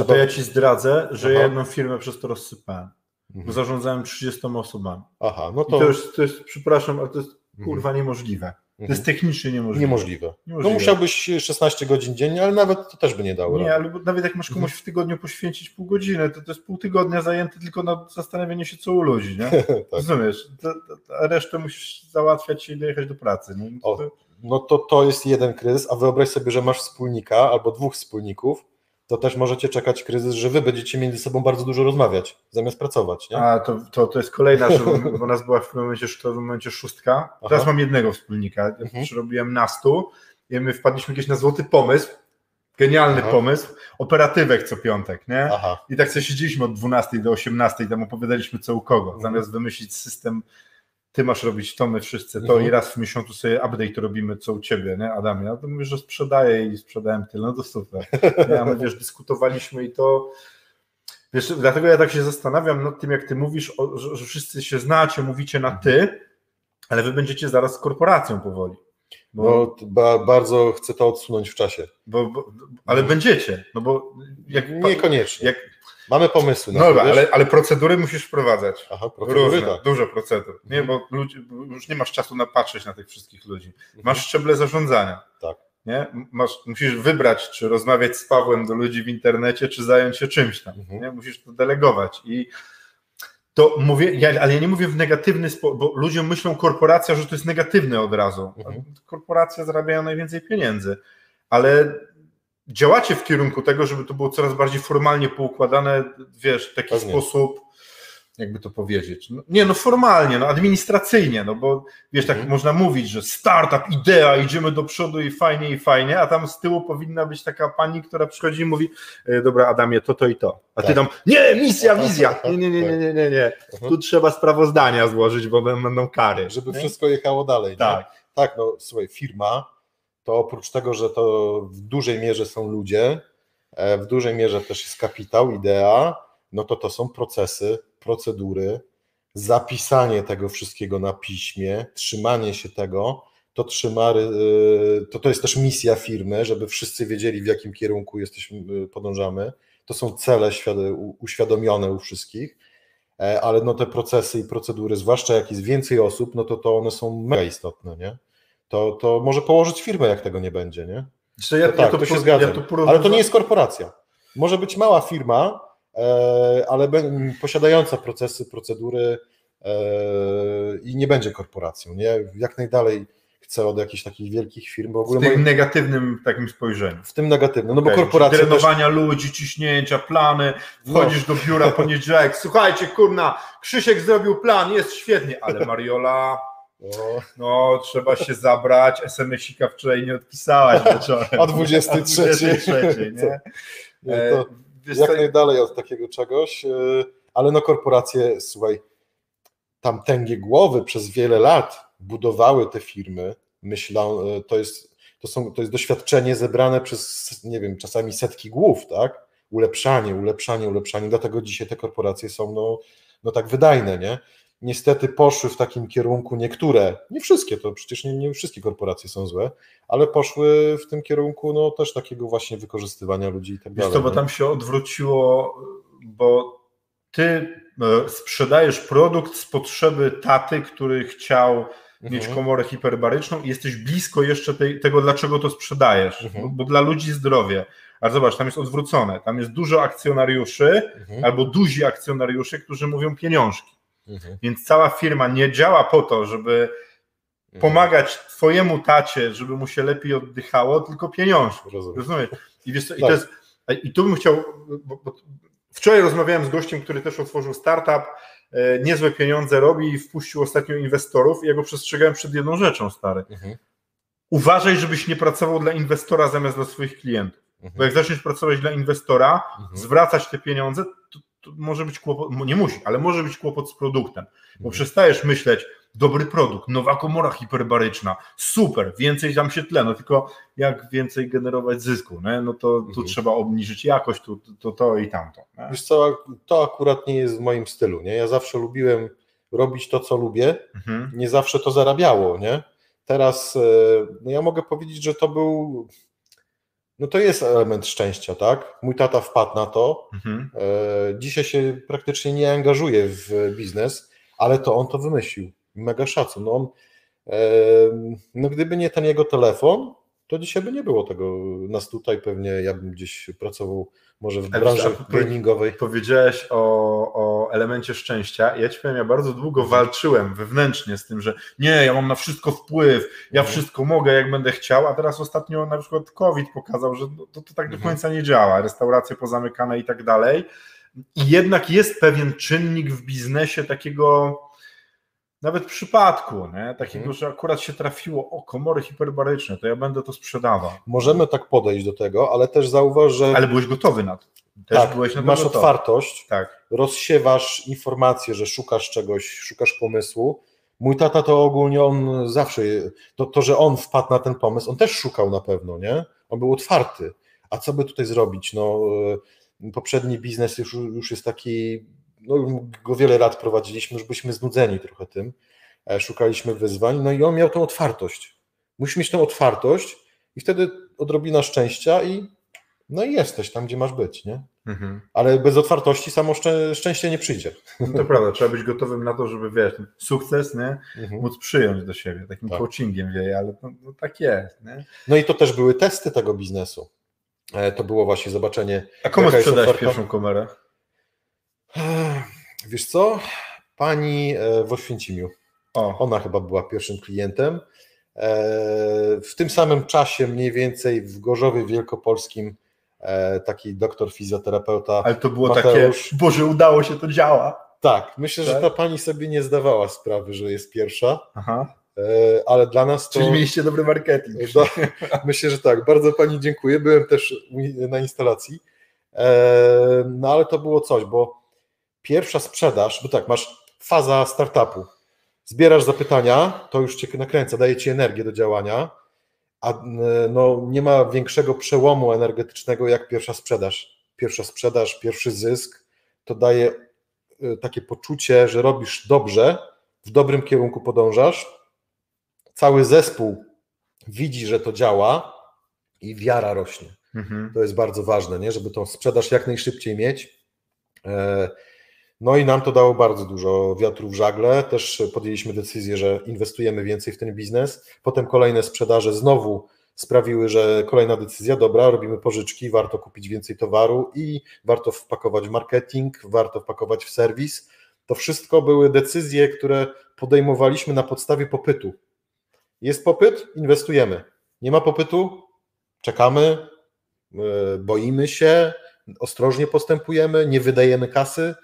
Speaker 1: A to ja ci zdradzę, że
Speaker 2: Aha.
Speaker 1: jedną firmę przez to rozsypałem.
Speaker 2: Mhm.
Speaker 1: zarządzałem 30 osobami.
Speaker 2: Aha, no
Speaker 1: I
Speaker 2: to,
Speaker 1: to jest, to jest przepraszam, ale to jest
Speaker 2: Mhm.
Speaker 1: kurwa niemożliwe. To
Speaker 2: Mhm.
Speaker 1: jest technicznie niemożliwe.
Speaker 2: niemożliwe. No
Speaker 1: Niemożliwe.
Speaker 2: musiałbyś 16 godzin dziennie, ale nawet to też by nie dało.
Speaker 1: Nie, ale nawet jak masz komuś w tygodniu poświęcić pół godziny, to to jest pół tygodnia zajęte tylko na zastanawianie się, co u ludzi, nie?
Speaker 2: tak.
Speaker 1: Rozumiesz? To, to, a resztę musisz załatwiać i dojechać do pracy. No,
Speaker 2: O,
Speaker 1: to,
Speaker 2: No to to jest jeden kryzys, a wyobraź sobie, że masz wspólnika albo dwóch wspólników, to też możecie czekać kryzys, że wy będziecie między sobą bardzo dużo rozmawiać, zamiast pracować. Nie?
Speaker 1: A to, to, to jest kolejna, że, bo nas była w tym momencie, w momencie szóstka. Teraz
Speaker 2: Aha.
Speaker 1: mam jednego wspólnika.
Speaker 2: Mhm.
Speaker 1: Przyrobiłem na stu i my wpadliśmy gdzieś na złoty pomysł. Genialny
Speaker 2: Aha.
Speaker 1: pomysł. Operatywek co piątek, nie?
Speaker 2: Aha,
Speaker 1: I tak sobie siedzieliśmy od 12 do 18 i tam opowiadaliśmy co u kogo.
Speaker 2: Mhm.
Speaker 1: Zamiast wymyślić system, ty masz robić to, my wszyscy to
Speaker 2: Mhm.
Speaker 1: i raz w miesiącu sobie update robimy co u ciebie, nie Adamie? No to mówisz, że sprzedaję i sprzedałem tyle, no to super. Nie, a my wiesz, dyskutowaliśmy i to wiesz, dlatego ja tak się zastanawiam nad tym, jak ty mówisz, że, wszyscy się znacie, mówicie na ty, ale wy będziecie zaraz korporacją powoli. Bo,
Speaker 2: no, ba, bardzo chcę to odsunąć w czasie.
Speaker 1: bo, bo, ale będziecie, no bo jak,
Speaker 2: Niekoniecznie.
Speaker 1: jak,
Speaker 2: Mamy pomysły
Speaker 1: no dobra, ale, ale procedury musisz wprowadzić.
Speaker 2: Aha, procedury,
Speaker 1: Różne,
Speaker 2: tak.
Speaker 1: dużo procedur. Nie,
Speaker 2: Mhm.
Speaker 1: bo już nie masz czasu na patrzeć na tych wszystkich ludzi.
Speaker 2: Mhm.
Speaker 1: Masz szczeble zarządzania.
Speaker 2: Tak.
Speaker 1: Nie? Masz, musisz wybrać, czy rozmawiać z Pawłem do ludzi w internecie, czy zająć się czymś tam.
Speaker 2: Mhm.
Speaker 1: Nie? Musisz to delegować. I to mówię, ja, ale ja nie mówię w negatywny sposób, bo ludzie myślą korporacja, że to jest negatywne od razu.
Speaker 2: Mhm.
Speaker 1: Korporacje zarabiają najwięcej pieniędzy, ale działacie w kierunku tego, żeby to było coraz bardziej formalnie poukładane, wiesz, w taki
Speaker 2: Pewnie.
Speaker 1: sposób, jakby to powiedzieć. No, nie, no formalnie, no administracyjnie, no bo wiesz, tak
Speaker 2: Mhm.
Speaker 1: można mówić, że startup, idea, idziemy do przodu i fajnie, i fajnie, a tam z tyłu powinna być taka pani, która przychodzi i mówi, e, dobra Adamie, to, to i to. A ty
Speaker 2: Tak.
Speaker 1: tam, nie, misja, wizja, nie, nie, nie, nie, nie, nie, nie.
Speaker 2: Mhm.
Speaker 1: tu trzeba sprawozdania złożyć, bo będą kary.
Speaker 2: Żeby
Speaker 1: nie?
Speaker 2: wszystko jechało dalej. nie?
Speaker 1: Tak.
Speaker 2: Tak, no słuchaj, firma to oprócz tego, że to w dużej mierze są ludzie, e, w dużej mierze też jest kapitał, idea, no to to są procesy, procedury, zapisanie tego wszystkiego na piśmie, trzymanie się tego, to trzyma, y, to, to jest też misja firmy, żeby wszyscy wiedzieli w jakim kierunku jesteśmy, y, podążamy. To są cele uświadomione u wszystkich, e, ale no te procesy i procedury, zwłaszcza jak jest więcej osób, no to, to one są mega istotne, nie? To, to może położyć firmę, jak tego nie będzie, nie?
Speaker 1: Ja,
Speaker 2: To tak, to się
Speaker 1: po-
Speaker 2: zgadzam.
Speaker 1: ja to
Speaker 2: Ale to nie jest korporacja. Może być mała firma, e, ale be- posiadająca procesy, procedury e, i nie będzie korporacją, nie? Jak najdalej chcę od jakichś takich wielkich firm, bo w
Speaker 1: w
Speaker 2: ogóle
Speaker 1: tym
Speaker 2: moim,
Speaker 1: negatywnym takim spojrzeniu.
Speaker 2: w tym negatywnym, no bo
Speaker 1: Okej,
Speaker 2: korporacje
Speaker 1: czyli
Speaker 2: też,
Speaker 1: Trenowania ludzi, ciśnięcia, plany,
Speaker 2: No.
Speaker 1: wchodzisz do biura poniedziałek, słuchajcie, kurna, Krzysiek zrobił plan, jest świetnie, ale Mariola,
Speaker 2: no,
Speaker 1: no trzeba się zabrać, SMS-ika wczoraj nie odpisałaś wieczorem.
Speaker 2: O 23.
Speaker 1: O 23, nie?
Speaker 2: nie,
Speaker 1: E,
Speaker 2: to
Speaker 1: wiesz
Speaker 2: jak najdalej od takiego czegoś, e, ale no korporacje, słuchaj, tam tęgie głowy przez wiele lat budowały te firmy, myślą, e, to jest, to, są, to jest doświadczenie zebrane przez, nie wiem, czasami setki głów, tak? Ulepszanie, ulepszanie, ulepszanie, dlatego dzisiaj te korporacje są no, no tak wydajne, nie? Niestety poszły w takim kierunku niektóre, nie wszystkie, to przecież nie, nie wszystkie korporacje są złe, ale poszły w tym kierunku no też takiego właśnie wykorzystywania ludzi i tak
Speaker 1: Wiesz
Speaker 2: dalej.
Speaker 1: co, bo tam się odwróciło, bo ty e, sprzedajesz produkt z potrzeby taty, który chciał mieć
Speaker 2: Mhm.
Speaker 1: komorę hiperbaryczną i jesteś blisko jeszcze tej, tego, dlaczego to sprzedajesz,
Speaker 2: Mhm.
Speaker 1: bo, bo dla ludzi zdrowie. Ale zobacz, tam jest odwrócone, tam jest dużo akcjonariuszy
Speaker 2: Mhm.
Speaker 1: albo duzi akcjonariusze, którzy mówią pieniążki.
Speaker 2: Mhm.
Speaker 1: Więc cała firma nie działa po to, żeby
Speaker 2: Mhm.
Speaker 1: pomagać twojemu tacie, żeby mu się lepiej oddychało, tylko pieniążki.
Speaker 2: Rozumiem.
Speaker 1: Rozumiesz? I, wiesz co, i
Speaker 2: Tak.
Speaker 1: to jest. I tu bym chciał. Bo, bo wczoraj rozmawiałem z gościem, który też otworzył startup, e, niezłe pieniądze robi i wpuścił ostatnio inwestorów. I ja go przestrzegałem przed jedną rzeczą, stary.
Speaker 2: Mhm.
Speaker 1: Uważaj, żebyś nie pracował dla inwestora zamiast dla swoich klientów. Bo
Speaker 2: Mhm.
Speaker 1: jak zaczniesz pracować dla inwestora, zwracać te pieniądze, może być kłopot, nie musi, ale może być kłopot z produktem, bo
Speaker 2: Mhm.
Speaker 1: przestajesz myśleć, dobry produkt, nowa komora hiperbaryczna, super, więcej tam się tle, no tylko jak więcej generować zysku, nie? no to tu
Speaker 2: Mhm.
Speaker 1: trzeba obniżyć jakość, tu, to, to i tamto. nie?
Speaker 2: Wiesz co, to akurat nie jest w moim stylu, nie? Ja zawsze lubiłem robić to, co lubię,
Speaker 1: Mhm.
Speaker 2: nie zawsze to zarabiało, nie? Teraz e, no ja mogę powiedzieć, że to był, no to jest element szczęścia, tak? Mój tata wpadł na to,
Speaker 1: Mhm.
Speaker 2: e, dzisiaj się praktycznie nie angażuje w biznes, ale to on to wymyślił, mega szacun, no on, e, no gdyby nie ten jego telefon, to dzisiaj by nie było tego nas tutaj, pewnie ja bym gdzieś pracował może w branży gamingowej.
Speaker 1: Powiedziałeś o, o elemencie szczęścia. Ja ci powiem, ja bardzo długo walczyłem wewnętrznie z tym, że nie, ja mam na wszystko wpływ, ja
Speaker 2: Mhm.
Speaker 1: wszystko mogę, jak będę chciał, a teraz ostatnio na przykład COVID pokazał, że to, to tak do
Speaker 2: Mhm.
Speaker 1: końca nie działa, restauracje pozamykane i tak dalej. I jednak jest pewien czynnik w biznesie takiego nawet przypadku, nie? takiego,
Speaker 2: Mhm.
Speaker 1: że akurat się trafiło, o, komory hiperbaryczne, to ja będę to sprzedawał.
Speaker 2: Możemy tak podejść do tego, ale też zauważ, że
Speaker 1: Ale byłeś gotowy na to. Też
Speaker 2: tak,
Speaker 1: byłeś na
Speaker 2: masz
Speaker 1: gotowy.
Speaker 2: otwartość,
Speaker 1: Tak.
Speaker 2: rozsiewasz informacje, że szukasz czegoś, szukasz pomysłu. Mój tata to ogólnie on zawsze, to, to, że on wpadł na ten pomysł, on też szukał na pewno, nie? On był otwarty. A co by tutaj zrobić? No, e, poprzedni biznes już, już jest taki, no go wiele lat prowadziliśmy, już byliśmy znudzeni trochę tym. E, Szukaliśmy wyzwań, no i on miał tą otwartość. Musisz mieć tą otwartość i wtedy odrobina szczęścia i no i jesteś tam, gdzie masz być, nie?
Speaker 1: Mhm.
Speaker 2: Ale bez otwartości samo szczę- szczęście nie przyjdzie.
Speaker 1: No to prawda, trzeba być gotowym na to, żeby wiesz, sukces, nie?
Speaker 2: Mhm.
Speaker 1: Móc przyjąć do siebie. Takim
Speaker 2: Tak.
Speaker 1: coachingiem wieje, ale no, no tak jest, nie?
Speaker 2: No i to też były testy tego biznesu. E, To było właśnie zobaczenie.
Speaker 1: A komu sprzedałeś pierwszą kamerę?
Speaker 2: Wiesz co? Pani e, w Oświęcimiu.
Speaker 1: O,
Speaker 2: Ona chyba była pierwszym klientem. E, W tym samym czasie mniej więcej w Gorzowie Wielkopolskim e, taki doktor fizjoterapeuta.
Speaker 1: ale to było
Speaker 2: Mateusz.
Speaker 1: takie, Boże, udało się, to działa.
Speaker 2: Tak, myślę, że
Speaker 1: Tak?
Speaker 2: ta pani sobie nie zdawała sprawy, że jest pierwsza,
Speaker 1: Aha,
Speaker 2: ale dla nas to...
Speaker 1: czyli mieliście dobry marketing.
Speaker 2: Myślę, że tak. Bardzo Pani dziękuję. Byłem też na instalacji. No ale to było coś, bo pierwsza sprzedaż, bo tak, masz faza startupu. Zbierasz zapytania, to już Cię nakręca, daje Ci energię do działania, a e, no, nie ma większego przełomu energetycznego jak pierwsza sprzedaż. Pierwsza sprzedaż, pierwszy zysk, to daje e, takie poczucie, że robisz dobrze, w dobrym kierunku podążasz. Cały zespół widzi, że to działa i wiara rośnie.
Speaker 1: Mhm.
Speaker 2: To jest bardzo ważne, nie? żeby tą sprzedaż jak najszybciej mieć. No i nam to dało bardzo dużo wiatru w żagle. Też podjęliśmy decyzję, że inwestujemy więcej w ten biznes. Potem kolejne sprzedaże znowu sprawiły, że kolejna decyzja, dobra, robimy pożyczki, warto kupić więcej towaru i warto wpakować w marketing, warto wpakować w serwis. To wszystko były decyzje, które podejmowaliśmy na podstawie popytu. Jest popyt, inwestujemy. Nie ma popytu, czekamy, e, boimy się, ostrożnie postępujemy, nie wydajemy kasy.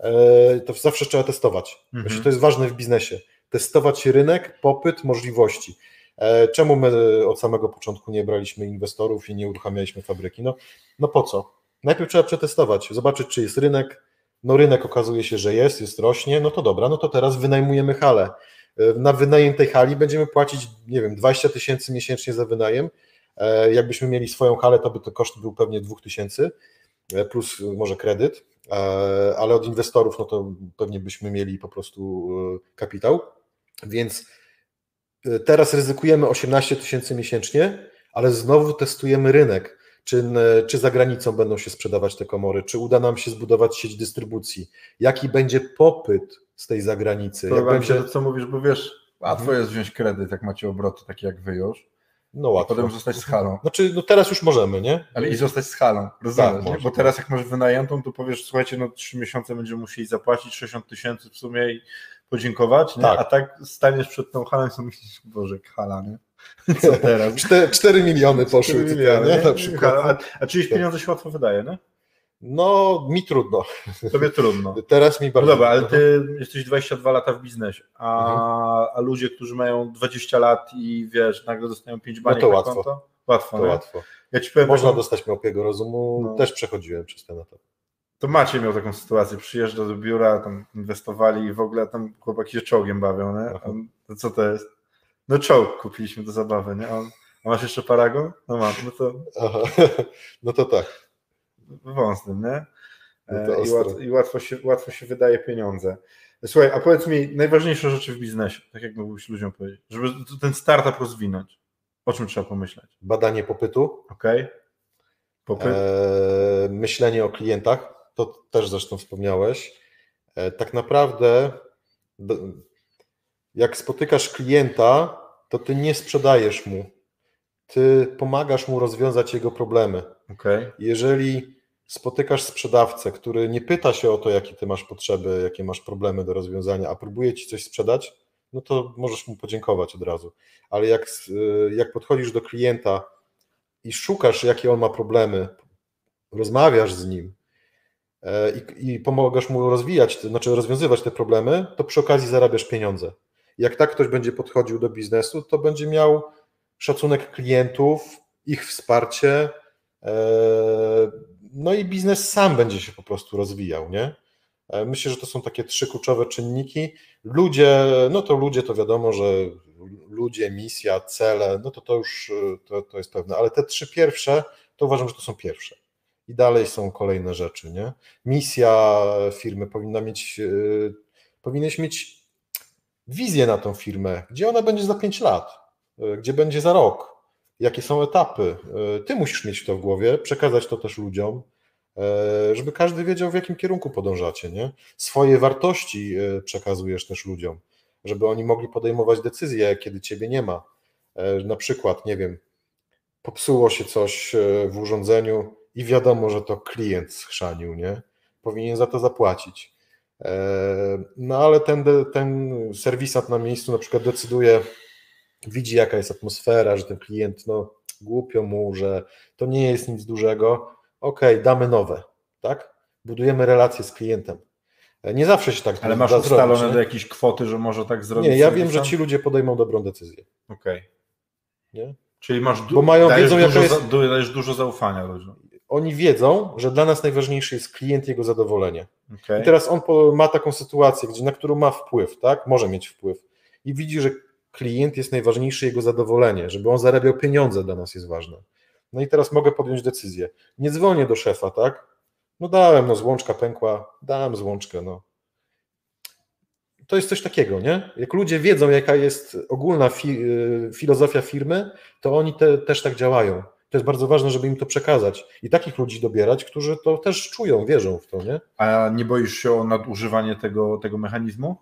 Speaker 2: E, To zawsze trzeba testować.
Speaker 1: Mhm.
Speaker 2: Myślę, to jest ważne w biznesie. Testować rynek, popyt, możliwości. E, Czemu my od samego początku nie braliśmy inwestorów i nie uruchamialiśmy fabryki? No, no po co? Najpierw trzeba przetestować, zobaczyć, czy jest rynek. No rynek okazuje się, że jest, jest rośnie, no to dobra, no to teraz wynajmujemy halę. E, Na wynajem tej hali będziemy płacić, nie wiem, 20 tysięcy miesięcznie za wynajem. Jakbyśmy mieli swoją halę, to by to koszt był pewnie 2000 e, plus może kredyt, ale od inwestorów, no to pewnie byśmy mieli po prostu e, kapitał. Więc e, teraz ryzykujemy 18 tysięcy miesięcznie, ale znowu testujemy rynek. Czy, e, czy za granicą będą się sprzedawać te komory, czy uda nam się zbudować sieć dystrybucji, jaki będzie popyt z tej zagranicy,
Speaker 1: Podoba mi się
Speaker 2: będzie,
Speaker 1: to, co mówisz, bo wiesz, łatwo
Speaker 2: Mhm.
Speaker 1: jest wziąć kredyt, jak macie obroty takie jak wy już,
Speaker 2: no łatwo.
Speaker 1: potem zostać z halą.
Speaker 2: Znaczy, no teraz już możemy, nie?
Speaker 1: Ale i zostać z halą, rozumiesz,
Speaker 2: Tak.
Speaker 1: Bo teraz jak masz wynajętą, to powiesz, słuchajcie, no trzy miesiące będziemy musieli zapłacić 60 tysięcy w sumie i podziękować, nie?
Speaker 2: Tak.
Speaker 1: a tak staniesz przed tą halą i sobie myślisz, Boże, hala, nie? Co teraz?
Speaker 2: 4, 4 miliony poszły
Speaker 1: Cztery
Speaker 2: tutaj,
Speaker 1: miliony,
Speaker 2: nie?
Speaker 1: nie?
Speaker 2: Na przykład.
Speaker 1: A, a czyjeś pieniądze się łatwo wydaje, nie?
Speaker 2: No, mi trudno.
Speaker 1: Tobie trudno.
Speaker 2: Teraz mi
Speaker 1: No
Speaker 2: bardzo
Speaker 1: dobra, ale ty jesteś 22 lata w biznesie, a,
Speaker 2: Mhm.
Speaker 1: a ludzie, którzy mają 20 lat i wiesz, nagle dostają 5
Speaker 2: No
Speaker 1: baniek
Speaker 2: to
Speaker 1: na
Speaker 2: łatwo.
Speaker 1: konto? Łatwo,
Speaker 2: To
Speaker 1: nie?
Speaker 2: łatwo.
Speaker 1: Ja ci powiem,
Speaker 2: Można
Speaker 1: taką,
Speaker 2: dostać miałkiego rozumu,
Speaker 1: No.
Speaker 2: też przechodziłem przez ten etap.
Speaker 1: to Maciej miał taką sytuację, przyjeżdża do biura, tam inwestowali i w ogóle tam chłopaki się czołgiem bawią, nie? On, to co to jest? No czołg kupiliśmy do zabawy, nie? On, a masz jeszcze paragon? No mam, no to
Speaker 2: Aha. No to tak.
Speaker 1: Wąsnym, nie?
Speaker 2: No
Speaker 1: E, I, łat, I łatwo się, łatwo się wydaje pieniądze. Słuchaj, a powiedz mi najważniejsze rzeczy w biznesie, tak jak mógłbyś ludziom powiedzieć, żeby ten startup rozwinąć. O czym trzeba pomyśleć?
Speaker 2: Badanie popytu,
Speaker 1: Ok? Popyt?
Speaker 2: e, myślenie o klientach, to też zresztą wspomniałeś. E, tak naprawdę, jak spotykasz klienta, to ty nie sprzedajesz mu. Ty pomagasz mu rozwiązać jego problemy.
Speaker 1: ok.
Speaker 2: Jeżeli spotykasz sprzedawcę, który nie pyta się o to, jakie ty masz potrzeby, jakie masz problemy do rozwiązania, a próbuje ci coś sprzedać, no to możesz mu podziękować od razu. Ale jak, y, jak podchodzisz do klienta i szukasz, jakie on ma problemy, rozmawiasz z nim e, i, i pomagasz mu rozwijać, znaczy rozwiązywać te problemy, to przy okazji zarabiasz pieniądze. Jak tak ktoś będzie podchodził do biznesu, to będzie miał szacunek klientów, ich wsparcie, e, no i biznes sam będzie się po prostu rozwijał, nie? E, myślę, że to są takie trzy kluczowe czynniki. Ludzie, no to ludzie to wiadomo, że ludzie, misja, cele, no to to już to, to jest pewne, ale te trzy pierwsze, to uważam, że to są pierwsze. I dalej są kolejne rzeczy, nie? Misja firmy powinna mieć, yy, powinieneś mieć wizję na tą firmę, gdzie ona będzie za pięć lat, yy, gdzie będzie za rok, jakie są etapy. Yy, ty musisz mieć to w głowie, przekazać to też ludziom, E, żeby każdy wiedział, w jakim kierunku podążacie. Nie? Swoje wartości e, przekazujesz też ludziom, żeby oni mogli podejmować decyzje, kiedy ciebie nie ma. E, na przykład, nie wiem, popsuło się coś w urządzeniu i wiadomo, że to klient schrzanił, nie? Powinien za to zapłacić. No ale ten, ten serwisant na miejscu na przykład decyduje, widzi jaka jest atmosfera, że ten klient, no głupio mu, że to nie jest nic dużego, ok, damy nowe, tak? Budujemy relacje z klientem. E, nie zawsze się tak
Speaker 1: Ale masz ustalone zrobić, do jakiejś kwoty, że może tak zrobić?
Speaker 2: Nie, ja wiem, że ci ludzie podejmą dobrą decyzję.
Speaker 1: Okej. Okay.
Speaker 2: Nie?
Speaker 1: Czyli masz
Speaker 2: du- Bo mają, dajesz, wiedzą,
Speaker 1: dużo, jest... dajesz dużo zaufania ludziom.
Speaker 2: Oni wiedzą, że dla nas najważniejszy jest klient jego zadowolenie.
Speaker 1: Okay.
Speaker 2: I teraz on ma taką sytuację, gdzie, na którą ma wpływ, tak? Może mieć wpływ. I widzi, że klient jest najważniejszy jego zadowolenie, żeby on zarabiał pieniądze dla nas jest ważne. No i teraz mogę podjąć decyzję. Nie dzwonię do szefa, tak? No dałem, no złączka pękła, dałem złączkę, no. To jest coś takiego, nie? Jak ludzie wiedzą, jaka jest ogólna fi y, filozofia firmy, to oni te, też tak działają. To jest bardzo ważne, żeby im to przekazać i takich ludzi dobierać, którzy to też czują, wierzą w to, nie?
Speaker 1: A nie boisz się o nadużywanie tego, tego mechanizmu?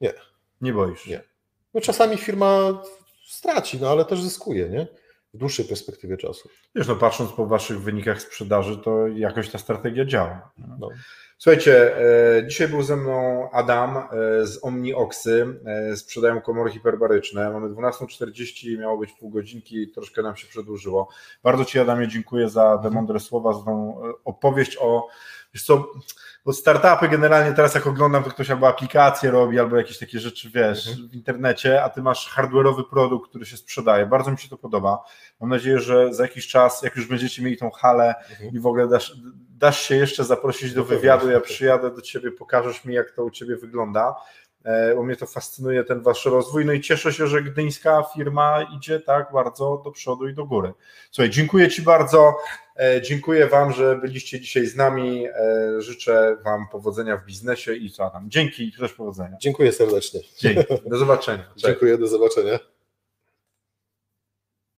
Speaker 2: Nie.
Speaker 1: Nie boisz?
Speaker 2: Nie. No czasami firma straci, no ale też zyskuje, nie? w dłuższej perspektywie czasu.
Speaker 1: Wiesz, no patrząc po Waszych wynikach sprzedaży, to jakoś ta strategia działa. No. Słuchajcie, e, dzisiaj był ze mną Adam e, z OmniOxy, e, sprzedają komory hiperbaryczne. Mamy 12.40, miało być pół godzinki, troszkę nam się przedłużyło. Bardzo Ci Adamie dziękuję za te mądre słowa, za tą opowieść o, wiesz co, bo startupy generalnie teraz jak oglądam, to ktoś albo aplikacje robi, albo jakieś takie rzeczy, wiesz, mhm. w internecie, a ty masz hardware'owy produkt, który się sprzedaje. Bardzo mi się to podoba. Mam nadzieję, że za jakiś czas, jak już będziecie mieli tą halę mhm. i w ogóle dasz, dasz się jeszcze zaprosić do wywiadu, ja przyjadę do ciebie, pokażesz mi, jak to u ciebie wygląda e, bo mnie to fascynuje, ten wasz rozwój. No i cieszę się, że gdyńska firma idzie tak bardzo do przodu i do góry. Słuchaj, dziękuję Ci bardzo. E, dziękuję Wam, że byliście dzisiaj z nami. E, życzę Wam powodzenia w biznesie i co tam. Dzięki i też powodzenia.
Speaker 2: Dziękuję serdecznie.
Speaker 1: Dzięki. Do zobaczenia.
Speaker 2: Dziękuję, do zobaczenia.